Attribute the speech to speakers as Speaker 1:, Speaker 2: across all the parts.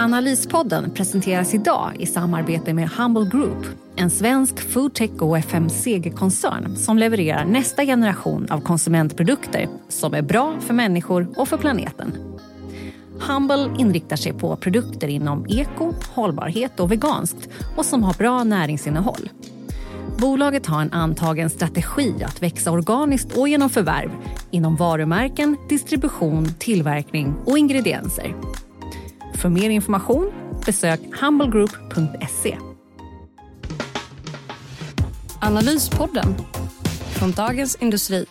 Speaker 1: Analyspodden presenteras idag i samarbete med Humble Group, en svensk foodtech och FMCG-koncern som levererar nästa generation av konsumentprodukter som är bra för människor och för planeten. Humble inriktar sig på produkter inom eko, hållbarhet och veganskt och som har bra näringsinnehåll. Bolaget har en antagen strategi att växa organiskt och genom förvärv inom varumärken, distribution, tillverkning och ingredienser. För mer information besök humblegroup.se. Analyspodden från Dagens Industri.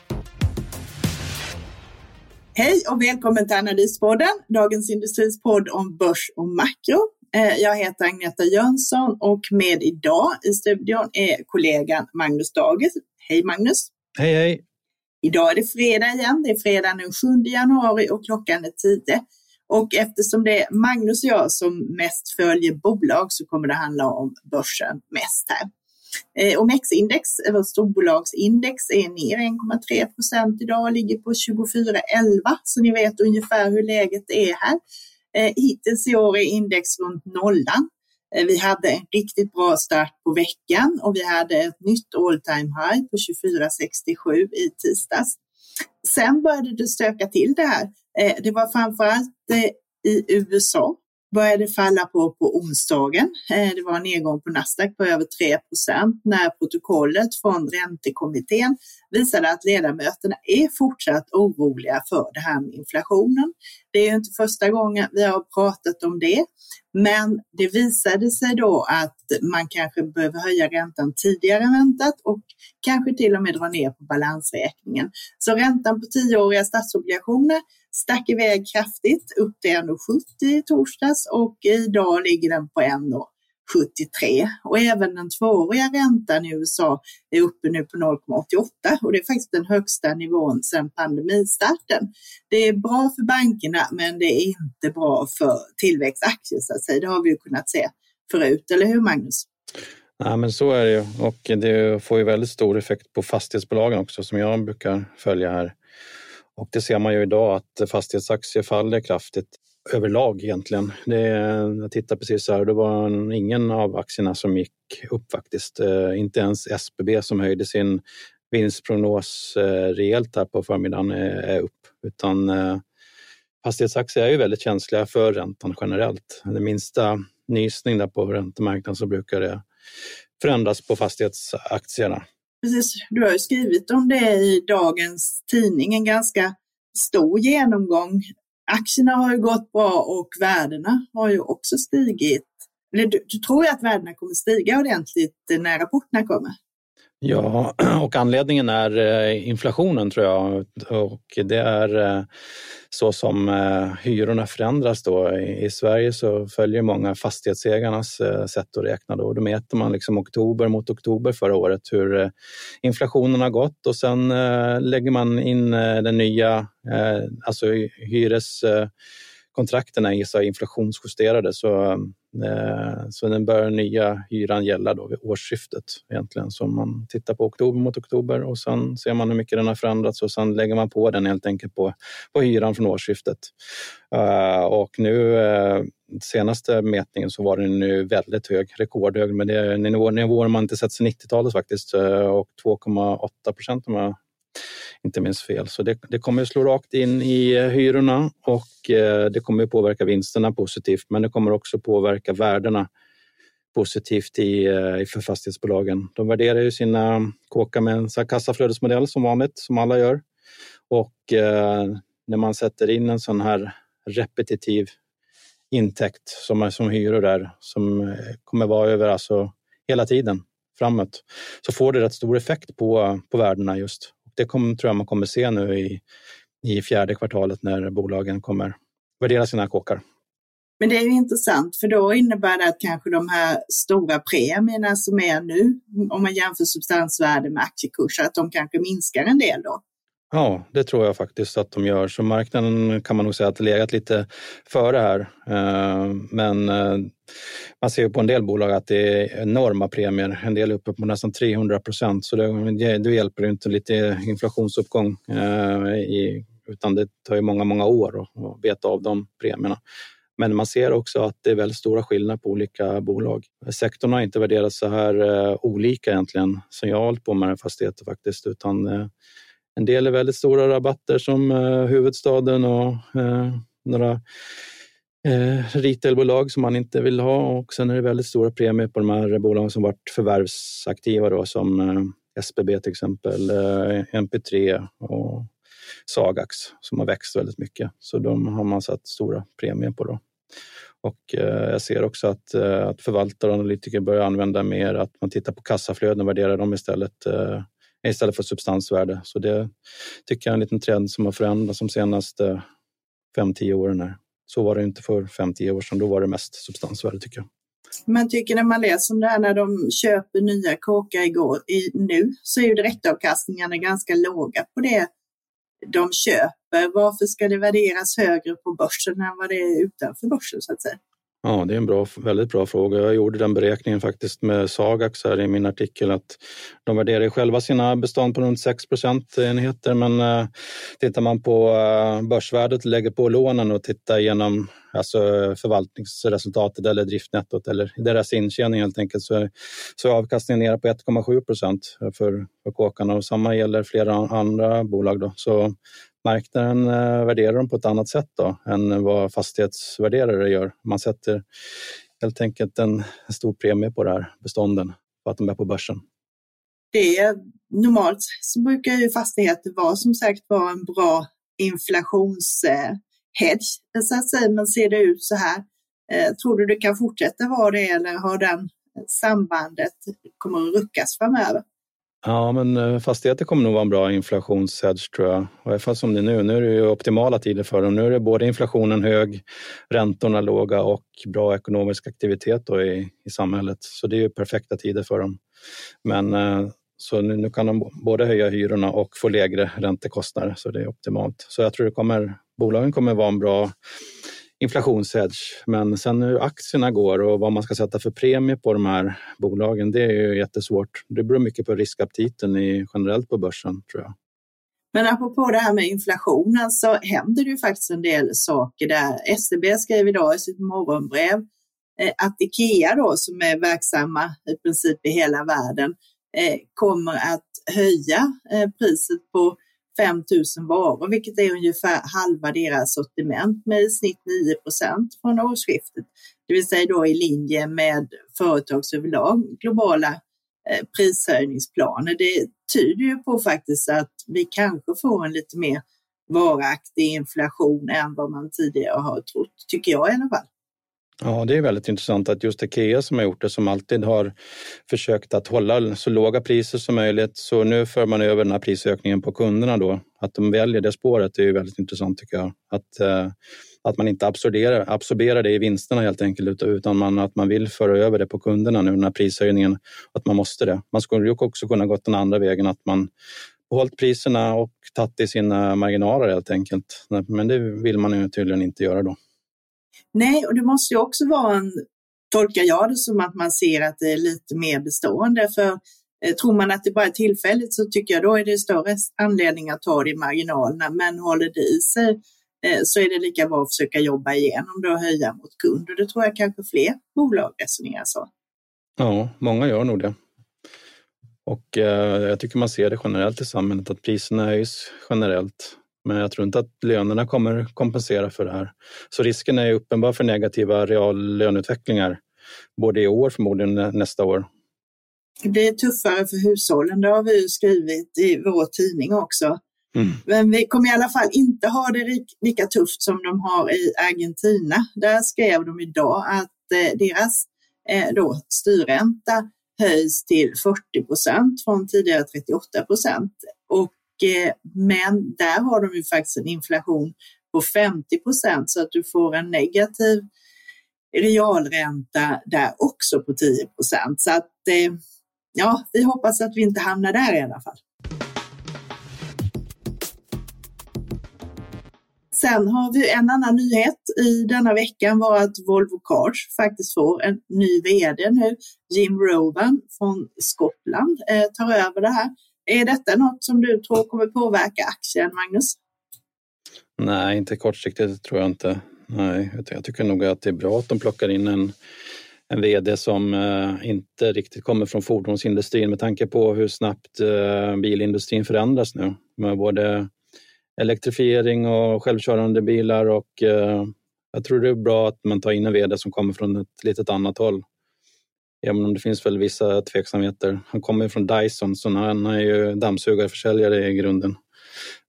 Speaker 2: Hej och välkommen till Analyspodden, Dagens Industris podd om börs och makro. Eh, jag heter Agneta Jönsson och med idag i studion är kollegan Magnus Dages. Hej Magnus!
Speaker 3: Hej hej!
Speaker 2: Idag är det fredag igen. Det är fredag den 7 januari och klockan är 10. Och eftersom det är Magnus och jag som mest följer bolag så kommer det handla om börsen mest här. Eh, OMX-index, eh, vårt storbolagsindex, är ner 1,3 procent idag och ligger på 24,11 så ni vet ungefär hur läget är här. Eh, hittills i år är index runt nollan. Eh, vi hade en riktigt bra start på veckan och vi hade ett nytt all time high på 24,67 i tisdags. Sen började det stöka till det här. Eh, det var framförallt eh, i USA började falla på på onsdagen. Eh, det var en nedgång på Nasdaq på över 3% när protokollet från räntekommittén visade att ledamöterna är fortsatt oroliga för det här med inflationen. Det är inte första gången vi har pratat om det, men det visade sig då att man kanske behöver höja räntan tidigare än väntat och kanske till och med dra ner på balansräkningen. Så räntan på tioåriga statsobligationer stack iväg kraftigt upp till 1,70 i torsdags och idag ligger den på 1,73 och även den tvååriga räntan i USA är uppe nu på 0,88 och det är faktiskt den högsta nivån sedan pandemistarten. Det är bra för bankerna men det är inte bra för tillväxtaktier så att säga. Det har vi ju kunnat se förut, eller hur Magnus?
Speaker 3: Ja, men så är det ju och det får ju väldigt stor effekt på fastighetsbolagen också som jag brukar följa här. Och det ser man ju idag att fastighetsaktier faller kraftigt överlag egentligen. Det, jag tittade precis här, det var ingen av aktierna som gick upp faktiskt. Eh, inte ens SBB som höjde sin vinstprognos eh, rejält här på förmiddagen eh, är upp, utan eh, fastighetsaktier är ju väldigt känsliga för räntan generellt. Det minsta nysning där på räntemarknaden så brukar det förändras på fastighetsaktierna.
Speaker 2: Precis, du har ju skrivit om det i dagens tidning, en ganska stor genomgång. Aktierna har ju gått bra och värdena har ju också stigit. Eller du, du tror ju att värdena kommer stiga ordentligt när rapporterna kommer?
Speaker 3: Ja, och anledningen är eh, inflationen tror jag och det är eh, så som eh, hyrorna förändras då. I Sverige så följer många fastighetsägarnas sätt att räkna då. Då mäter man liksom oktober mot oktober förra året hur inflationen har gått och sen lägger man in den nya, alltså Kontrakten är så inflationsjusterade så Eh, så den börjar nya hyran gälla då vid årsskiftet egentligen. Så man tittar på oktober mot oktober och sen ser man hur mycket den har förändrats och sen lägger man på den helt enkelt på, på hyran från årsskiftet. Eh, och nu eh, senaste mätningen så var den nu väldigt hög, rekordhög, men det är nivåer man inte sett sedan 90-talet faktiskt eh, och 2,8 procent om jag inte minns fel. Så det, det kommer att slå rakt in i eh, hyrorna och eh, det kommer att påverka vinsterna positivt, men det kommer också påverka värdena positivt i, eh, i för fastighetsbolagen. De värderar ju sina kåkar med en kassaflödesmodell som vanligt, som alla gör. Och när man sätter in en sån här repetitiv intäkt som är som hyror där, som kommer vara över alltså hela tiden framåt, så får det rätt stor effekt på, på värdena just det kom, tror jag man kommer se nu i, i fjärde kvartalet när bolagen kommer värdera sina kåkar.
Speaker 2: Men det är ju intressant för då innebär det att kanske de här stora premierna som är nu, om man jämför substansvärde med aktiekurser, att de kanske minskar en del då?
Speaker 3: Ja, det tror jag faktiskt att de gör. Så marknaden kan man nog säga att det legat lite före här. Eh, men eh, man ser ju på en del bolag att det är enorma premier. En del är uppe på nästan 300 procent. Så det, det hjälper inte lite inflationsuppgång eh, i, utan det tar ju många, många år att beta av de premierna. Men man ser också att det är väldigt stora skillnader på olika bolag. Sektorn har inte värderats så här olika egentligen som jag har hållit på med fastigheter faktiskt, utan en del är väldigt stora rabatter som eh, huvudstaden och eh, några eh, retailbolag som man inte vill ha och sen är det väldigt stora premier på de här bolagen som varit förvärvsaktiva då, som eh, SBB till exempel, eh, MP3 och Sagax som har växt väldigt mycket. Så de har man satt stora premier på. Då. Och eh, jag ser också att, att förvaltare och analytiker börjar använda mer att man tittar på kassaflöden och värderar dem istället istället för substansvärde. Så det tycker jag är en liten trend som har förändrats de senaste 5-10 åren. Här. Så var det inte för 5-10 år sedan, då var det mest substansvärde tycker jag.
Speaker 2: Man tycker när man läser om det här när de köper nya kåkar igår, i, nu så är ju direktavkastningarna ganska låga på det de köper. Varför ska det värderas högre på börsen än vad det är utanför börsen så att säga?
Speaker 3: Ja, det är en bra, väldigt bra fråga. Jag gjorde den beräkningen faktiskt med Sagax här i min artikel att de värderar själva sina bestånd på runt 6% enheter men eh, tittar man på eh, börsvärdet, lägger på lånen och tittar igenom alltså förvaltningsresultatet eller driftnettot eller deras intjäning helt enkelt så, så är avkastningen nere på 1,7 procent för, för kåkarna och samma gäller flera andra bolag. Då. Så marknaden eh, värderar dem på ett annat sätt då, än vad fastighetsvärderare gör. Man sätter helt enkelt en, stor premie på det här bestånden för att de är på börsen.
Speaker 2: Det är, normalt så brukar ju fastigheter vara som sagt vara en bra inflationshedge eh, så att säga, men ser det ut så här? Eh, tror du det kan fortsätta vara det eller har den sambandet kommer att ruckas framöver?
Speaker 3: Ja, men eh, fastigheter kommer nog vara en bra inflationshedge tror jag. I alla fall som det är nu. Nu är det ju optimala tider för dem. Nu är det både inflationen hög, räntorna låga och bra ekonomisk aktivitet då i, i samhället. Så det är ju perfekta tider för dem. Men eh, så nu, nu kan de både höja hyrorna och få lägre räntekostnader, så det är optimalt. Så jag tror det kommer, bolagen kommer vara en bra inflationshedge. Men sen hur aktierna går och vad man ska sätta för premie på de här bolagen, det är ju jättesvårt. Det beror mycket på riskaptiten i, generellt på börsen tror jag.
Speaker 2: Men apropå det här med inflationen så händer det ju faktiskt en del saker där. SCB skrev idag i sitt morgonbrev eh, att Ikea då, som är verksamma i princip i hela världen, eh, kommer att höja eh, priset på 5 000 varor, vilket är ungefär halva deras sortiment med i snitt 9 från årsskiftet. Det vill säga då i linje med företags överlag globala eh, prishöjningsplaner. Det tyder ju på faktiskt att vi kanske får en lite mer varaktig inflation än vad man tidigare har trott, tycker jag i alla fall.
Speaker 3: Ja, det är väldigt intressant att just Ikea som har gjort det, som alltid har försökt att hålla så låga priser som möjligt. Så nu för man över den här prisökningen på kunderna då. Att de väljer det spåret är ju väldigt intressant tycker jag. Att, eh, att man inte absorberar, absorberar det i vinsterna helt enkelt utan man, att man vill föra över det på kunderna nu, den här prishöjningen. Att man måste det. Man skulle ju också kunna gått den andra vägen, att man hållit priserna och tagit i sina marginaler helt enkelt. Men det vill man ju tydligen inte göra då.
Speaker 2: Nej, och det måste ju också vara en, tolkar jag det som att man ser att det är lite mer bestående. För eh, tror man att det bara är tillfälligt så tycker jag då är det större anledning att ta det i marginalerna. Men håller det i sig eh, så är det lika bra att försöka jobba igenom det och höja mot kund. Och det tror jag kanske fler bolag resonerar så.
Speaker 3: Ja, många gör nog det. Och eh, jag tycker man ser det generellt i samhället att priserna höjs generellt. Men jag tror inte att lönerna kommer kompensera för det här. Så risken är uppenbar för negativa reallöneutvecklingar både i år förmodligen nästa år.
Speaker 2: Det är tuffare för hushållen, det har vi skrivit i vår tidning också. Mm. Men vi kommer i alla fall inte ha det lika tufft som de har i Argentina. Där skrev de idag att eh, deras eh, då, styrränta höjs till 40 procent från tidigare 38 procent. Och Eh, men där har de ju faktiskt en inflation på 50 procent så att du får en negativ realränta där också på 10 procent. Så att eh, ja, vi hoppas att vi inte hamnar där i alla fall. Sen har vi en annan nyhet i denna veckan var att Volvo Cars faktiskt får en ny vd nu. Jim Rowan från Skottland eh, tar över det här. Är detta något som du tror kommer påverka aktien, Magnus?
Speaker 3: Nej, inte kortsiktigt tror jag inte. Nej, jag tycker nog att det är bra att de plockar in en, en vd som eh, inte riktigt kommer från fordonsindustrin med tanke på hur snabbt eh, bilindustrin förändras nu med både elektrifiering och självkörande bilar och eh, jag tror det är bra att man tar in en vd som kommer från ett litet annat håll. Även om det finns väl vissa tveksamheter. Han kommer från Dyson så han är ju dammsugarförsäljare i grunden.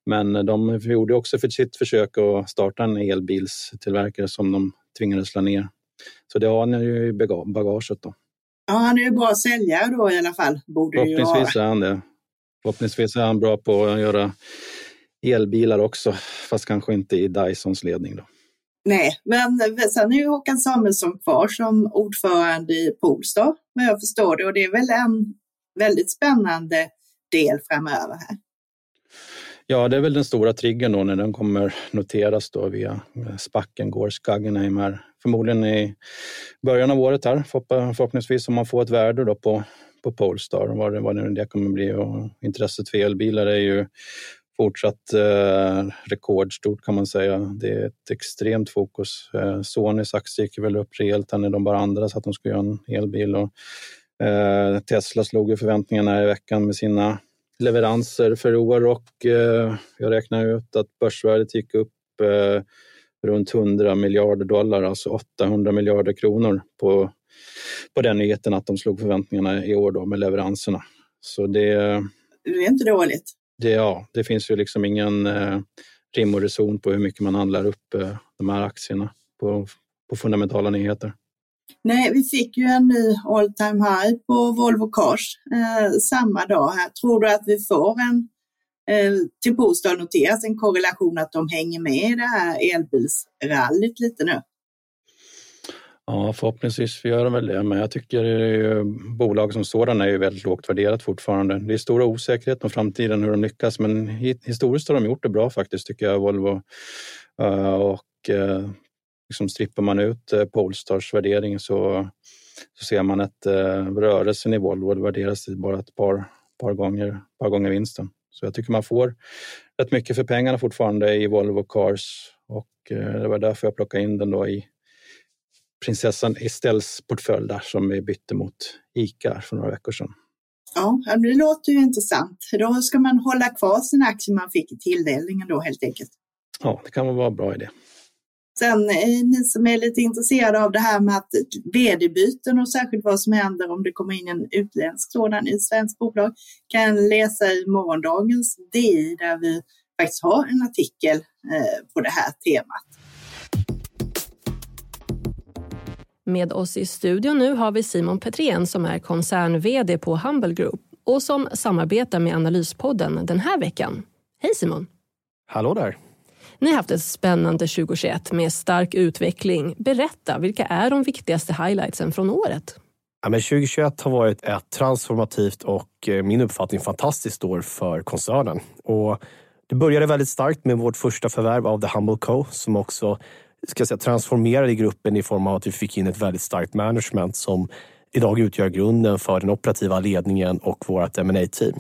Speaker 3: Men de gjorde också för sitt försök att starta en elbilstillverkare som de tvingades slå ner. Så det har han ju i bagaget då.
Speaker 2: Ja, han är ju bra säljare då i alla fall. Borde
Speaker 3: Förhoppningsvis är han det. Förhoppningsvis är han bra på att göra elbilar också, fast kanske inte i Dysons ledning. Då.
Speaker 2: Nej, men sen är ju Håkan Samuelsson kvar som ordförande i Polestar, vad jag förstår det. Och det är väl en väldigt spännande del framöver här.
Speaker 3: Ja, det är väl den stora triggern då när den kommer noteras då via spacken går Skagenheimer. Förmodligen i början av året här, förhoppningsvis om man får ett värde då på, på Polestar, vad det, vad det kommer bli. Och intresset för elbilar är ju fortsatt eh, rekordstort kan man säga. Det är ett extremt fokus. Eh, Sonys aktie gick väl upp rejält när de bara andades att de skulle göra en elbil. Och, eh, Tesla slog ju förväntningarna i veckan med sina leveranser för år och eh, jag räknar ut att börsvärdet gick upp eh, runt 100 miljarder dollar, alltså 800 miljarder kronor på, på den nyheten att de slog förväntningarna i år då med leveranserna. Så det,
Speaker 2: det är inte dåligt
Speaker 3: det, ja, det finns ju liksom ingen eh, rim och reson på hur mycket man handlar upp eh, de här aktierna på, på fundamentala nyheter.
Speaker 2: Nej, vi fick ju en ny all time high på Volvo Cars eh, samma dag här. Tror du att vi får en eh, till Polestar noteras en korrelation att de hänger med i det här elbilsrallyt lite nu?
Speaker 3: Ja, förhoppningsvis gör de väl det, men jag tycker ju, bolag som sådana är ju väldigt lågt värderat fortfarande. Det är stora osäkerhet om framtiden, hur de lyckas, men historiskt har de gjort det bra faktiskt, tycker jag, Volvo. Uh, och uh, liksom strippar man ut eh, uh, Polestars värdering så, så ser man att uh, rörelsen i Volvo värderas bara ett par, par, gånger, par gånger vinsten. Så jag tycker man får rätt mycket för pengarna fortfarande i Volvo Cars och det var därför jag plockade in den då i prinsessan Estelles portfölj där som vi bytte mot ICA för några veckor sedan.
Speaker 2: Ja, det låter ju intressant. Då ska man hålla kvar sina aktier man fick i tilldelningen då helt enkelt.
Speaker 3: Ja, det kan vara en bra idé.
Speaker 2: Sen eh, ni som är lite intresserade av det här med att vd-byten och särskilt vad som händer om det kommer in en utländsk sådan i svenskt bolag kan läsa i morgondagens DI där vi faktiskt har en artikel eh, på det här temat.
Speaker 1: Med oss i studion nu har vi Simon Petrén som är koncern-vd på Humble Group och som samarbetar med Analyspodden den här veckan. Hej Simon!
Speaker 4: Hallå där!
Speaker 1: Ni har haft ett spännande 2021 med stark utveckling. Berätta, vilka är de viktigaste highlightsen från året?
Speaker 4: Ja, men 2021 har varit ett transformativt och eh, min uppfattning fantastiskt år för koncernen. Och det började väldigt starkt med vårt första förvärv av The Humble Co som också ska säga, transformerade gruppen i form av att vi fick in ett väldigt starkt management som idag utgör grunden för den operativa ledningen och vårt ma team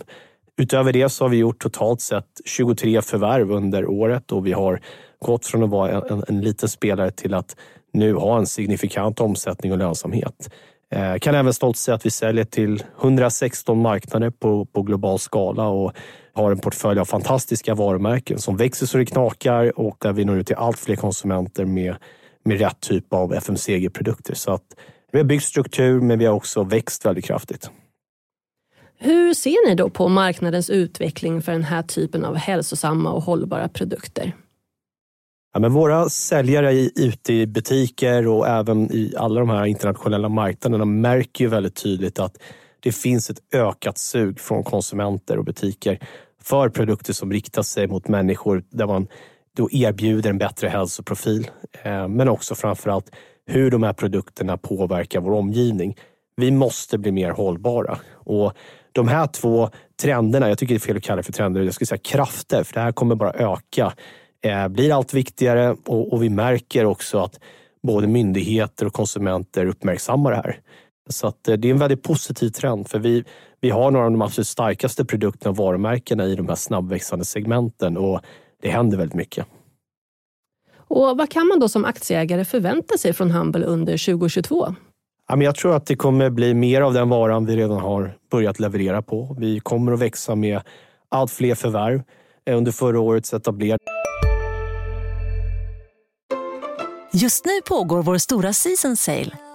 Speaker 4: Utöver det så har vi gjort totalt sett 23 förvärv under året och vi har gått från att vara en, en liten spelare till att nu ha en signifikant omsättning och lönsamhet. Eh, kan även stolt säga att vi säljer till 116 marknader på, på global skala och har en portfölj av fantastiska varumärken som växer så det knakar och där vi når ut till allt fler konsumenter med, med rätt typ av FMCG-produkter. Så att vi har byggt struktur, men vi har också växt väldigt kraftigt.
Speaker 1: Hur ser ni då på marknadens utveckling för den här typen av hälsosamma och hållbara produkter?
Speaker 4: Ja, men våra säljare ute i butiker och även i alla de här internationella marknaderna märker ju väldigt tydligt att det finns ett ökat sug från konsumenter och butiker för produkter som riktar sig mot människor där man då erbjuder en bättre hälsoprofil. Eh, men också framförallt hur de här produkterna påverkar vår omgivning. Vi måste bli mer hållbara. Och de här två trenderna, jag tycker det är fel att kalla det för trender, jag skulle säga krafter, för det här kommer bara öka, eh, blir allt viktigare och, och vi märker också att både myndigheter och konsumenter uppmärksammar det här. Så att eh, det är en väldigt positiv trend för vi, vi har några av de absolut starkaste produkterna och varumärkena i de här snabbväxande segmenten och det händer väldigt mycket.
Speaker 5: Och Vad kan man då som aktieägare förvänta sig från Humble under 2022?
Speaker 4: Jag tror att det kommer bli mer av den varan vi redan har börjat leverera på. Vi kommer att växa med allt fler förvärv eh, under förra årets etablerade
Speaker 6: Just nu pågår vår stora season sale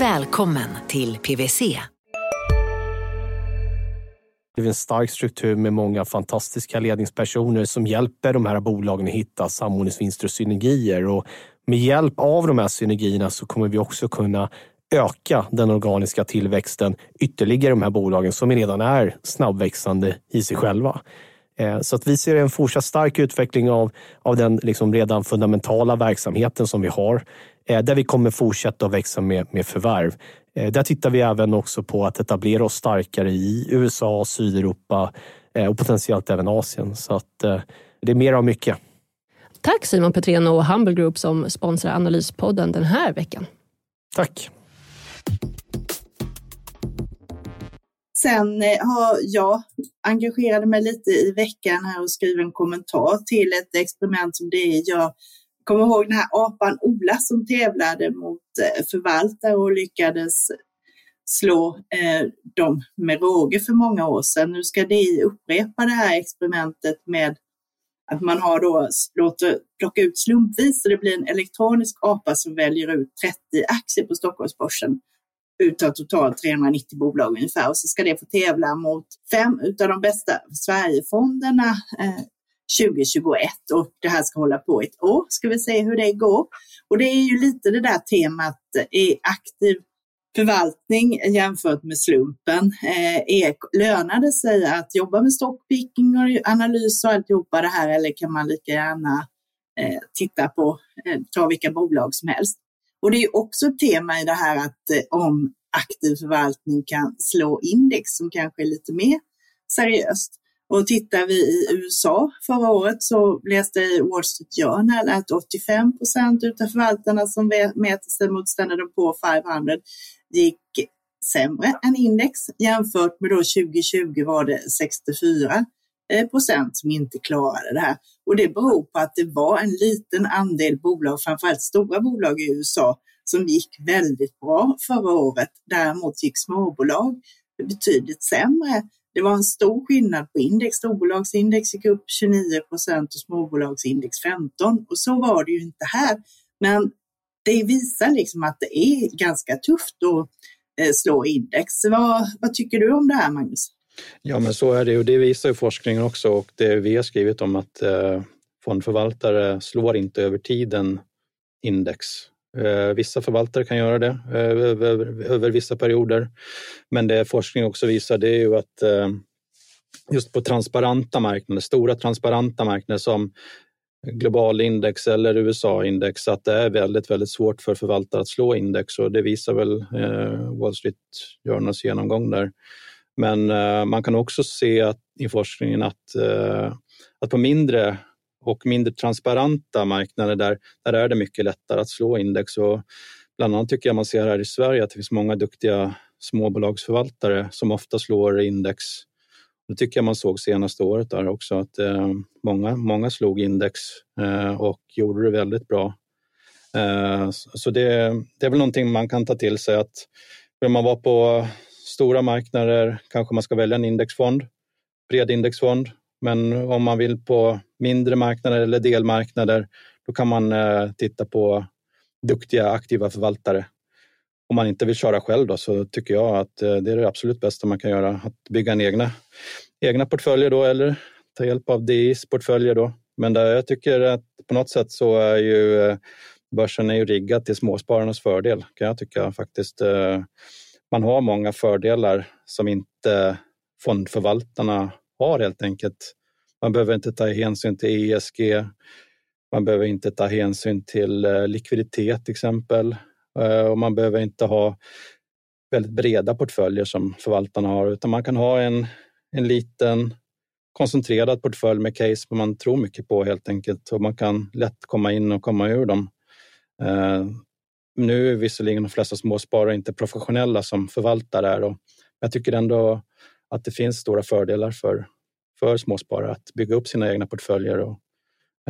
Speaker 7: Välkommen till PWC.
Speaker 4: Det är en stark struktur med många fantastiska ledningspersoner som hjälper de här bolagen att hitta samordningsvinster och synergier. Och med hjälp av de här synergierna så kommer vi också kunna öka den organiska tillväxten ytterligare i de här bolagen som redan är snabbväxande i sig själva. Eh, så att vi ser en fortsatt stark utveckling av, av den liksom redan fundamentala verksamheten som vi har, där vi kommer fortsätta att växa med, med förvärv. Eh, där tittar vi även också på att etablera oss starkare i USA, Sydeuropa och potentiellt även Asien. Så att det är mer av mycket.
Speaker 5: Tack Simon Petrén och Humble Group som sponsrar Analyspodden den här veckan.
Speaker 4: Tack.
Speaker 2: Sen eh, har jag engagerade mig lite i veckan här och skrivit en kommentar till ett experiment som det är. Jag kommer ihåg den här apan Ola som tävlade mot eh, förvaltare och lyckades slå eh, dem med råge för många år sedan. Nu ska DI upprepa det här experimentet med att man har då låter plocka ut slumpvis så det blir en elektronisk apa som väljer ut 30 aktier på Stockholmsbörsen utav totalt 390 bolag ungefär och så ska det få tävla mot fem utav de bästa Sverigefonderna eh, 2021 och det här ska hålla på ett år. Ska vi se hur det går. Och det är ju lite det där temat eh, i aktiv förvaltning jämfört med slumpen. Eh, lönar det sig att jobba med stockpicking och analys och alltihopa det här eller kan man lika gärna eh, titta på, eh, ta vilka bolag som helst? Och det är också ett tema i det här att eh, om aktiv förvaltning kan slå index som kanske är lite mer seriöst. Och tittar vi i USA förra året så läste jag i Wall Street Journal att 85 procent av förvaltarna som mäter sig mot Standard på 500 gick sämre än index. Jämfört med då 2020 var det 64 procent som inte klarade det här. Och det beror på att det var en liten andel bolag, framförallt stora bolag i USA, som gick väldigt bra förra året. Däremot gick småbolag betydligt sämre. Det var en stor skillnad på index. Storbolagsindex gick upp 29 procent och småbolagsindex 15 och så var det ju inte här. Men det visar liksom att det är ganska tufft att eh, slå index. Vad, vad tycker du om det här Magnus?
Speaker 3: Ja, men så är det och det visar ju forskningen också och det vi har skrivit om att eh, fondförvaltare slår inte över tiden index. Eh, vissa förvaltare kan göra det eh, över, över, vissa perioder. Men det forskning också visar det är ju att eh, just på transparenta marknader, stora transparenta marknader som global index eller USA-index, att det är väldigt, väldigt svårt för förvaltare att slå index och det visar väl eh, Wall Street Journals genomgång där. Men eh, man kan också se att, i forskningen att, eh, att på mindre och mindre transparenta marknader där, där är det mycket lättare att slå index. Och bland annat tycker jag man ser här i Sverige att det finns många duktiga småbolagsförvaltare som ofta slår index. Det tycker jag man såg senaste året där också att eh, många, många slog index eh, och gjorde det väldigt bra. Eh, så det, det är väl någonting man kan ta till sig att vill man vara på stora marknader kanske man ska välja en indexfond, bred indexfond. Men om man vill på mindre marknader eller delmarknader, då kan man eh, titta på duktiga aktiva förvaltare om man inte vill köra själv då, så tycker jag att eh, det är det absolut bästa man kan göra. Att bygga en egna, egna portföljer då eller ta hjälp av DIs portföljer då. Men där jag tycker att på något sätt så är ju eh, börsen är ju riggad till småspararnas fördel kan jag tycka faktiskt. Man har många fördelar som inte fondförvaltarna har helt enkelt. Man behöver inte ta hänsyn till ESG. Man behöver inte ta hänsyn till eh, likviditet till exempel. Eh, och man behöver inte ha väldigt breda portföljer som förvaltarna har utan man kan ha en, en liten koncentrerad portfölj med case som man tror mycket på helt enkelt och man kan lätt komma in och komma ur dem. Eh, nu är visserligen de flesta småsparare inte professionella som förvaltare men jag tycker ändå att det finns stora fördelar för, för småsparare att bygga upp sina egna portföljer och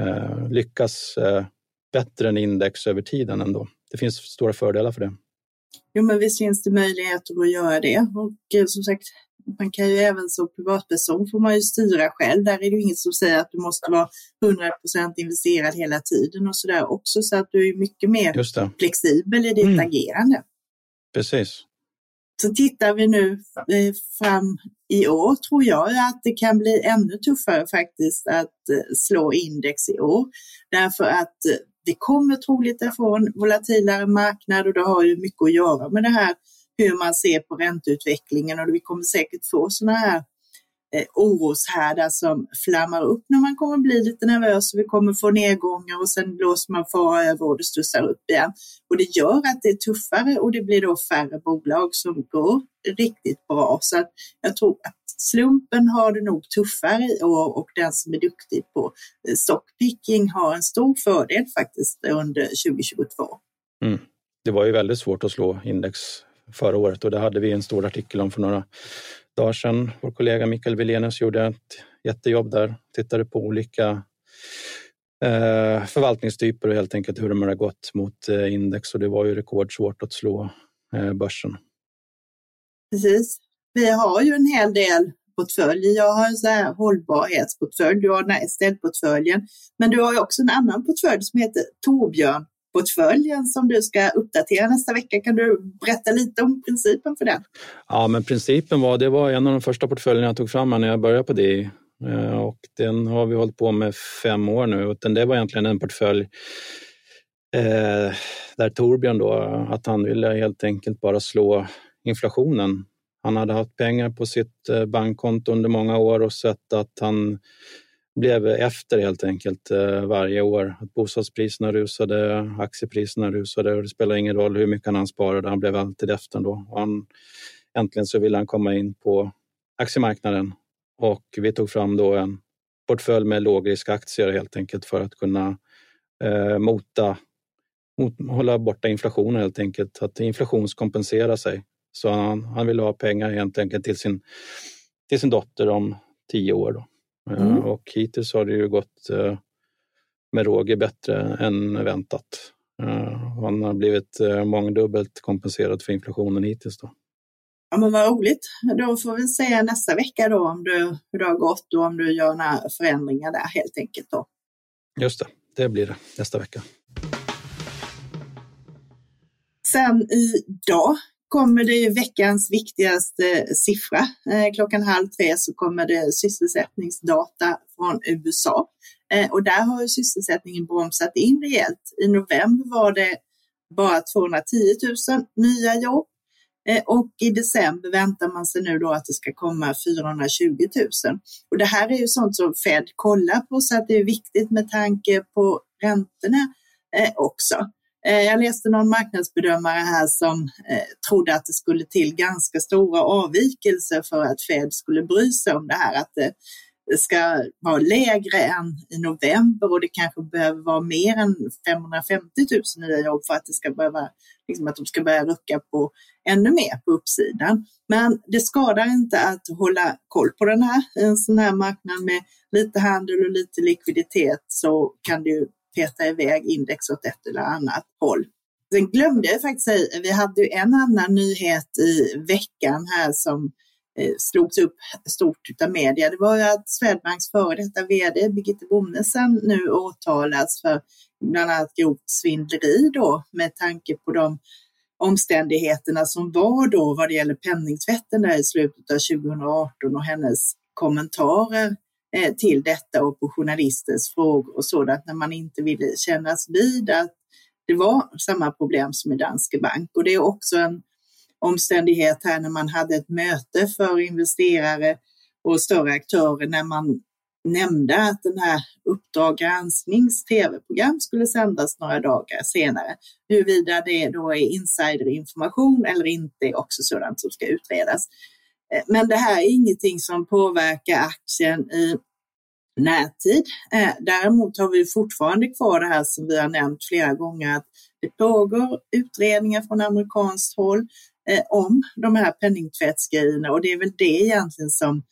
Speaker 3: eh, lyckas eh, bättre än index över tiden ändå det finns stora fördelar för det.
Speaker 2: Jo, men visst finns det möjligheter att göra det. Och eh, som sagt, man kan ju även som privatperson får man ju styra själv. Där är det ju inget som säger att du måste vara 100% investerad hela tiden och så där också. Så att du är mycket mer flexibel i ditt mm. agerande.
Speaker 3: Precis.
Speaker 2: Så tittar vi nu eh, fram i år tror jag att det kan bli ännu tuffare faktiskt att eh, slå index i år. Därför att det kommer troligt ifrån volatilare marknad och det har ju mycket att göra med det här hur man ser på ränteutvecklingen och vi kommer säkert få sådana här eh, oroshärdar som flammar upp när man kommer bli lite nervös och vi kommer få nedgångar och sen blåser man fara över och det studsar upp igen. Och det gör att det är tuffare och det blir då färre bolag som går riktigt bra. Så att jag tror att slumpen har det nog tuffare i år och den som är duktig på eh, stockpicking har en stor fördel faktiskt under 2022.
Speaker 3: Mm. Det var ju väldigt svårt att slå index förra året och det hade vi en stor artikel om för några dagar sedan. Vår kollega Mikael Wilenius gjorde ett jättejobb där, tittade på olika eh, förvaltningstyper och helt enkelt hur de har gått mot eh, index och det var ju rekordsvårt att slå eh, börsen.
Speaker 2: Precis. Vi har ju en hel del portföljer. Jag har en så här hållbarhetsportfölj, du har den här Estelle-portföljen. Men du har ju också en annan portfölj som heter Torbjörn portföljen som du ska uppdatera nästa vecka. Kan du berätta lite om principen för den?
Speaker 3: Ja, men principen var, det var en av de första portföljerna jag tog fram när jag började på det. Eh, och den har vi hållit på med fem år nu. Utan det var egentligen en portfölj eh, där Torbjörn då, att han ville helt enkelt bara slå inflationen han hade haft pengar på sitt eh, bankkonto under många år och sett att han blev efter helt enkelt eh, varje år. Att bostadspriserna rusade, aktiepriserna rusade och det spelar ingen roll hur mycket han sparade, han blev alltid efter ändå. Han, äntligen så ville han komma in på aktiemarknaden och vi tog fram då en portfölj med lågriskaktier helt enkelt för att kunna eh, mota, mot, hålla borta inflationen helt enkelt, att inflationskompensera sig. Så han, han ville ha pengar helt enkelt till sin, till sin dotter om tio år. Då. Eh, mm. Och hittills har det ju gått eh, med råge bättre än väntat. Eh, han har blivit mångdubbelt kompenserad för inflationen hittills. Då.
Speaker 2: Ja, men vad roligt. Då får vi se nästa vecka då om du, hur det har gått och om du gör några förändringar där helt enkelt. Då.
Speaker 3: Just det, det blir det nästa vecka.
Speaker 2: Sen idag kommer det veckans viktigaste eh, siffra. Eh, klockan halv tre så kommer det sysselsättningsdata från USA. Eh, och där har sysselsättningen bromsat in rejält. I november var det bara 210 000 nya jobb. Och i december väntar man sig nu då att det ska komma 420 000. Och det här är ju sånt som Fed kollar på så att det är viktigt med tanke på räntorna också. Eh, jag läste någon marknadsbedömare här som eh, trodde att det skulle till ganska stora avvikelser för att Fed skulle bry sig om det här, att det ska vara lägre än i november och det kanske behöver vara mer än 550 000 nya jobb för att det ska behöva, liksom att de ska börja rucka på ännu mer på uppsidan. Men det skadar inte att hålla koll på den här. I en sån här marknad med lite handel och lite likviditet så kan det ju peta iväg index åt ett eller annat håll. Sen glömde jag faktiskt säga, vi hade ju en annan nyhet i veckan här som eh, slogs upp stort av media. Det var ju att Swedbanks före detta vd Birgitte Bonnesen nu åtalas för bland annat grovt svindleri då med tanke på de omständigheterna som var då vad det gäller penningtvätten där i slutet av 2018 och hennes kommentarer eh, till detta och på journalisters frågor och sådant när man inte ville kännas vid att det var samma problem som i Danske Bank. Och det är också en omständighet här när man hade ett möte för investerare och större aktörer när man nämnde att den här Uppdrag gransknings tv-program skulle sändas några dagar senare. Huruvida det då är insiderinformation eller inte är också sådant som ska utredas. Eh, men det här är ingenting som påverkar aktien i närtid. Eh, däremot har vi fortfarande kvar det här som vi har nämnt flera gånger att det pågår utredningar från amerikanskt håll eh, om de här penningtvättsgrejerna och det är väl det egentligen som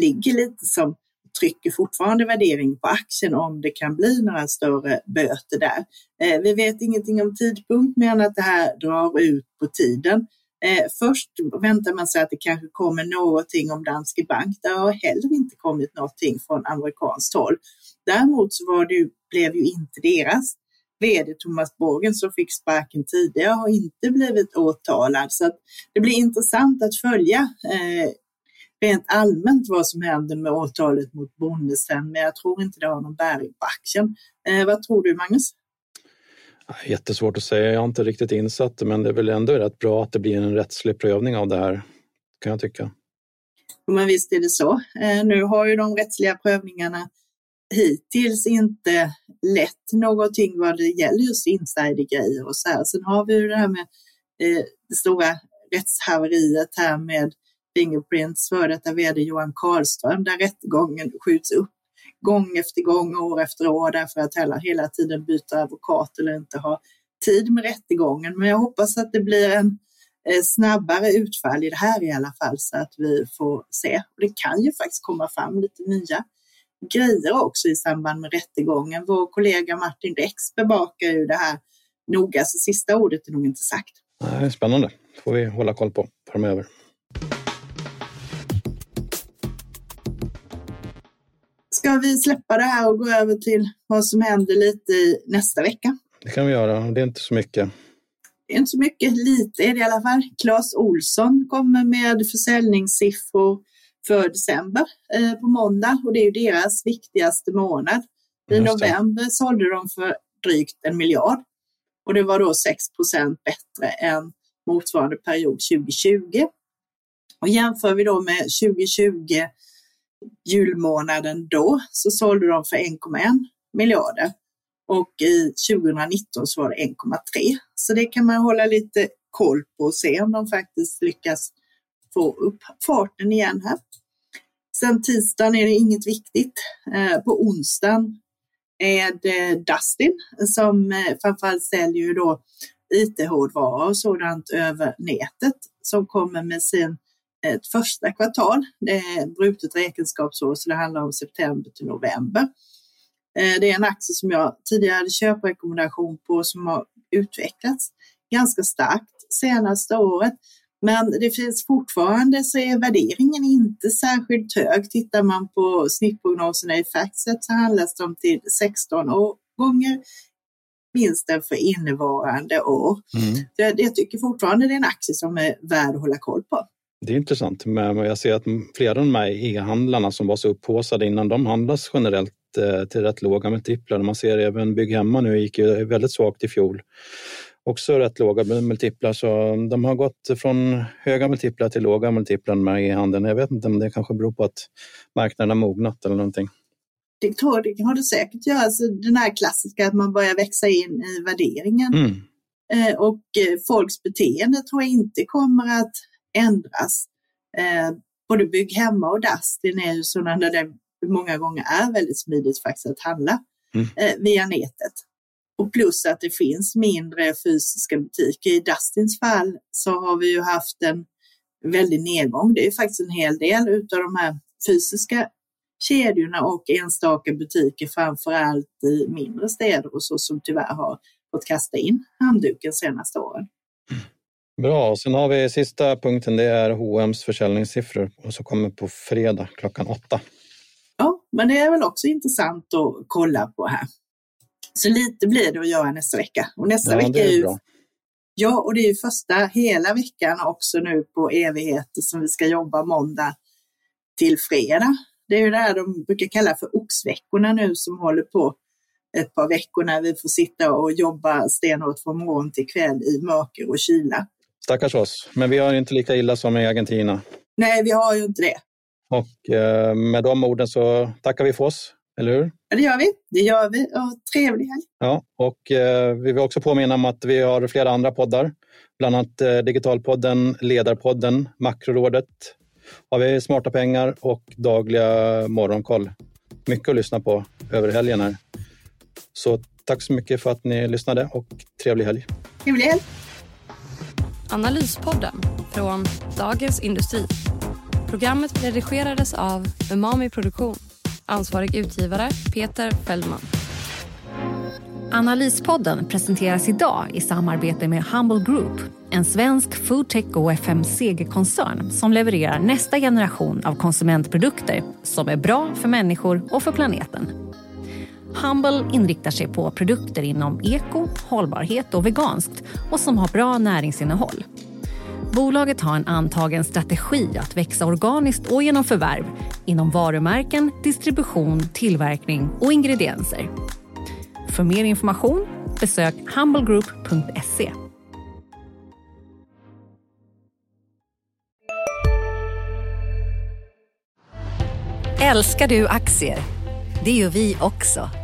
Speaker 2: ligger lite som trycker fortfarande värdering på aktien om det kan bli några större böter där. Eh, vi vet ingenting om tidpunkt men att det här drar ut på tiden. Eh, först väntar man sig att det kanske kommer någonting om Danske Bank. Det har heller inte kommit någonting från amerikanskt håll. Däremot så var det ju, blev ju inte deras vd Thomas Borgen som fick sparken tidigare har inte blivit åtalad. Så det blir intressant att följa eh, rent allmänt vad som händer med åtalet mot Bonnesen, men jag tror inte det har någon bäring på aktien. Eh, vad tror du Magnus?
Speaker 3: Jättesvårt att säga, jag har inte riktigt insatt men det är väl ändå rätt bra att det blir en rättslig prövning av det här, kan jag tycka.
Speaker 2: Men visst är det så. Eh, nu har ju de rättsliga prövningarna hittills inte lett någonting vad det gäller just insidergrejer och så här. Sen har vi ju det här med eh, det stora rättshaveriet här med Fingerprints före detta vd Johan Karlström där rättegången skjuts upp gång efter gång, år efter år därför att hela, hela tiden byta advokat eller inte ha tid med rättegången. Men jag hoppas att det blir en eh, snabbare utfall i det här i alla fall så att vi får se. Och det kan ju faktiskt komma fram lite nya grejer också i samband med rättegången. Vår kollega Martin Rex bevakar ju det här noga, så sista ordet är nog inte sagt.
Speaker 3: Nej, spännande. får vi hålla koll på framöver.
Speaker 2: Ska vi släppa det här och gå över till vad som händer lite i nästa vecka?
Speaker 3: Det kan vi göra. Det är inte så mycket.
Speaker 2: Det är inte så mycket. Lite är det i alla fall. Claes Olsson kommer med försäljningssiffror för december eh, på måndag och det är ju deras viktigaste månad. I november sålde de för drygt en miljard och det var då 6 procent bättre än motsvarande period 2020. Och jämför vi då med 2020 julmånaden då så sålde de för 1,1 miljarder och i 2019 så var det 1,3. Så det kan man hålla lite koll på och se om de faktiskt lyckas få upp farten igen här. Sen tisdagen är det inget viktigt. Eh, på onsdagen är det Dustin som eh, framförallt säljer då IT-hårdvara och sådant över nätet som kommer med sin ett första kvartal. Det är brutet räkenskapsår så det handlar om september till november. Eh, det är en aktie som jag tidigare hade köprekommendation på som har utvecklats ganska starkt senaste året. Men det finns fortfarande så är värderingen inte särskilt hög. Tittar man på snittprognoserna i Factset så handlas de till 16 gånger vinsten för innevarande år. Mm. Jag, jag tycker fortfarande det är en aktie som är värd att hålla koll på.
Speaker 3: Det är intressant, men jag ser att flera av de här e-handlarna som var så upphåsade innan, de handlas generellt eh, till rätt låga multiplar. Man ser även Bygghemma nu gick ju väldigt svagt i fjol. Också rätt låga multiplar, så de har gått från höga multiplar till låga multiplar med e-handeln. Jag vet inte om det kanske beror på att marknaden har mognat eller någonting.
Speaker 2: Det, tror, det har det säkert göra. Alltså, den här klassiska att man börjar växa in i värderingen. Mm. Eh, och eh, folks beteende tror jag inte kommer att ändras. Eh, både Bygg hemma och Dustin är ju sådana där det många gånger är väldigt smidigt faktiskt att handla mm. eh, via nätet. Och plus att det finns mindre fysiska butiker. I Dustins fall så har vi ju haft en väldig nedgång. Det är faktiskt en hel del utav de här fysiska kedjorna och enstaka butiker, framför allt i mindre städer och så, som tyvärr har fått kasta in handduken senaste åren.
Speaker 3: Bra, och sen har vi sista punkten, det är H&M's försäljningssiffror och så kommer på fredag klockan åtta.
Speaker 2: Ja, men det är väl också intressant att kolla på här. Så lite blir det att göra nästa vecka. Och nästa ja, vecka är, ju, Ja, och det är ju första hela veckan också nu på evigheter som vi ska jobba måndag till fredag. Det är ju det här de brukar kalla för oxveckorna nu som håller på ett par veckor när vi får sitta och jobba stenhårt från morgon till kväll i mörker och kyla.
Speaker 3: Stackars oss, men vi har inte lika illa som i Argentina.
Speaker 2: Nej, vi har ju inte det.
Speaker 3: Och eh, med de orden så tackar vi för oss, eller hur?
Speaker 2: Ja, det gör vi. Det gör vi. Och trevlig helg.
Speaker 3: Ja, och eh, vi vill också påminna om att vi har flera andra poddar. Bland annat eh, Digitalpodden, Ledarpodden, Makrorådet, har vi Smarta pengar och dagliga morgonkoll. Mycket att lyssna på över helgen här. Så tack så mycket för att ni lyssnade och trevlig helg.
Speaker 2: Trevlig helg.
Speaker 5: Analyspodden från Dagens Industri. Programmet redigerades av Umami Produktion. Ansvarig utgivare Peter Fellman.
Speaker 1: Analyspodden presenteras idag i samarbete med Humble Group en svensk foodtech och FMCG-koncern som levererar nästa generation av konsumentprodukter som är bra för människor och för planeten. Humble inriktar sig på produkter inom eko, hållbarhet och veganskt och som har bra näringsinnehåll. Bolaget har en antagen strategi att växa organiskt och genom förvärv inom varumärken, distribution, tillverkning och ingredienser. För mer information besök humblegroup.se. Älskar du aktier? Det gör vi också.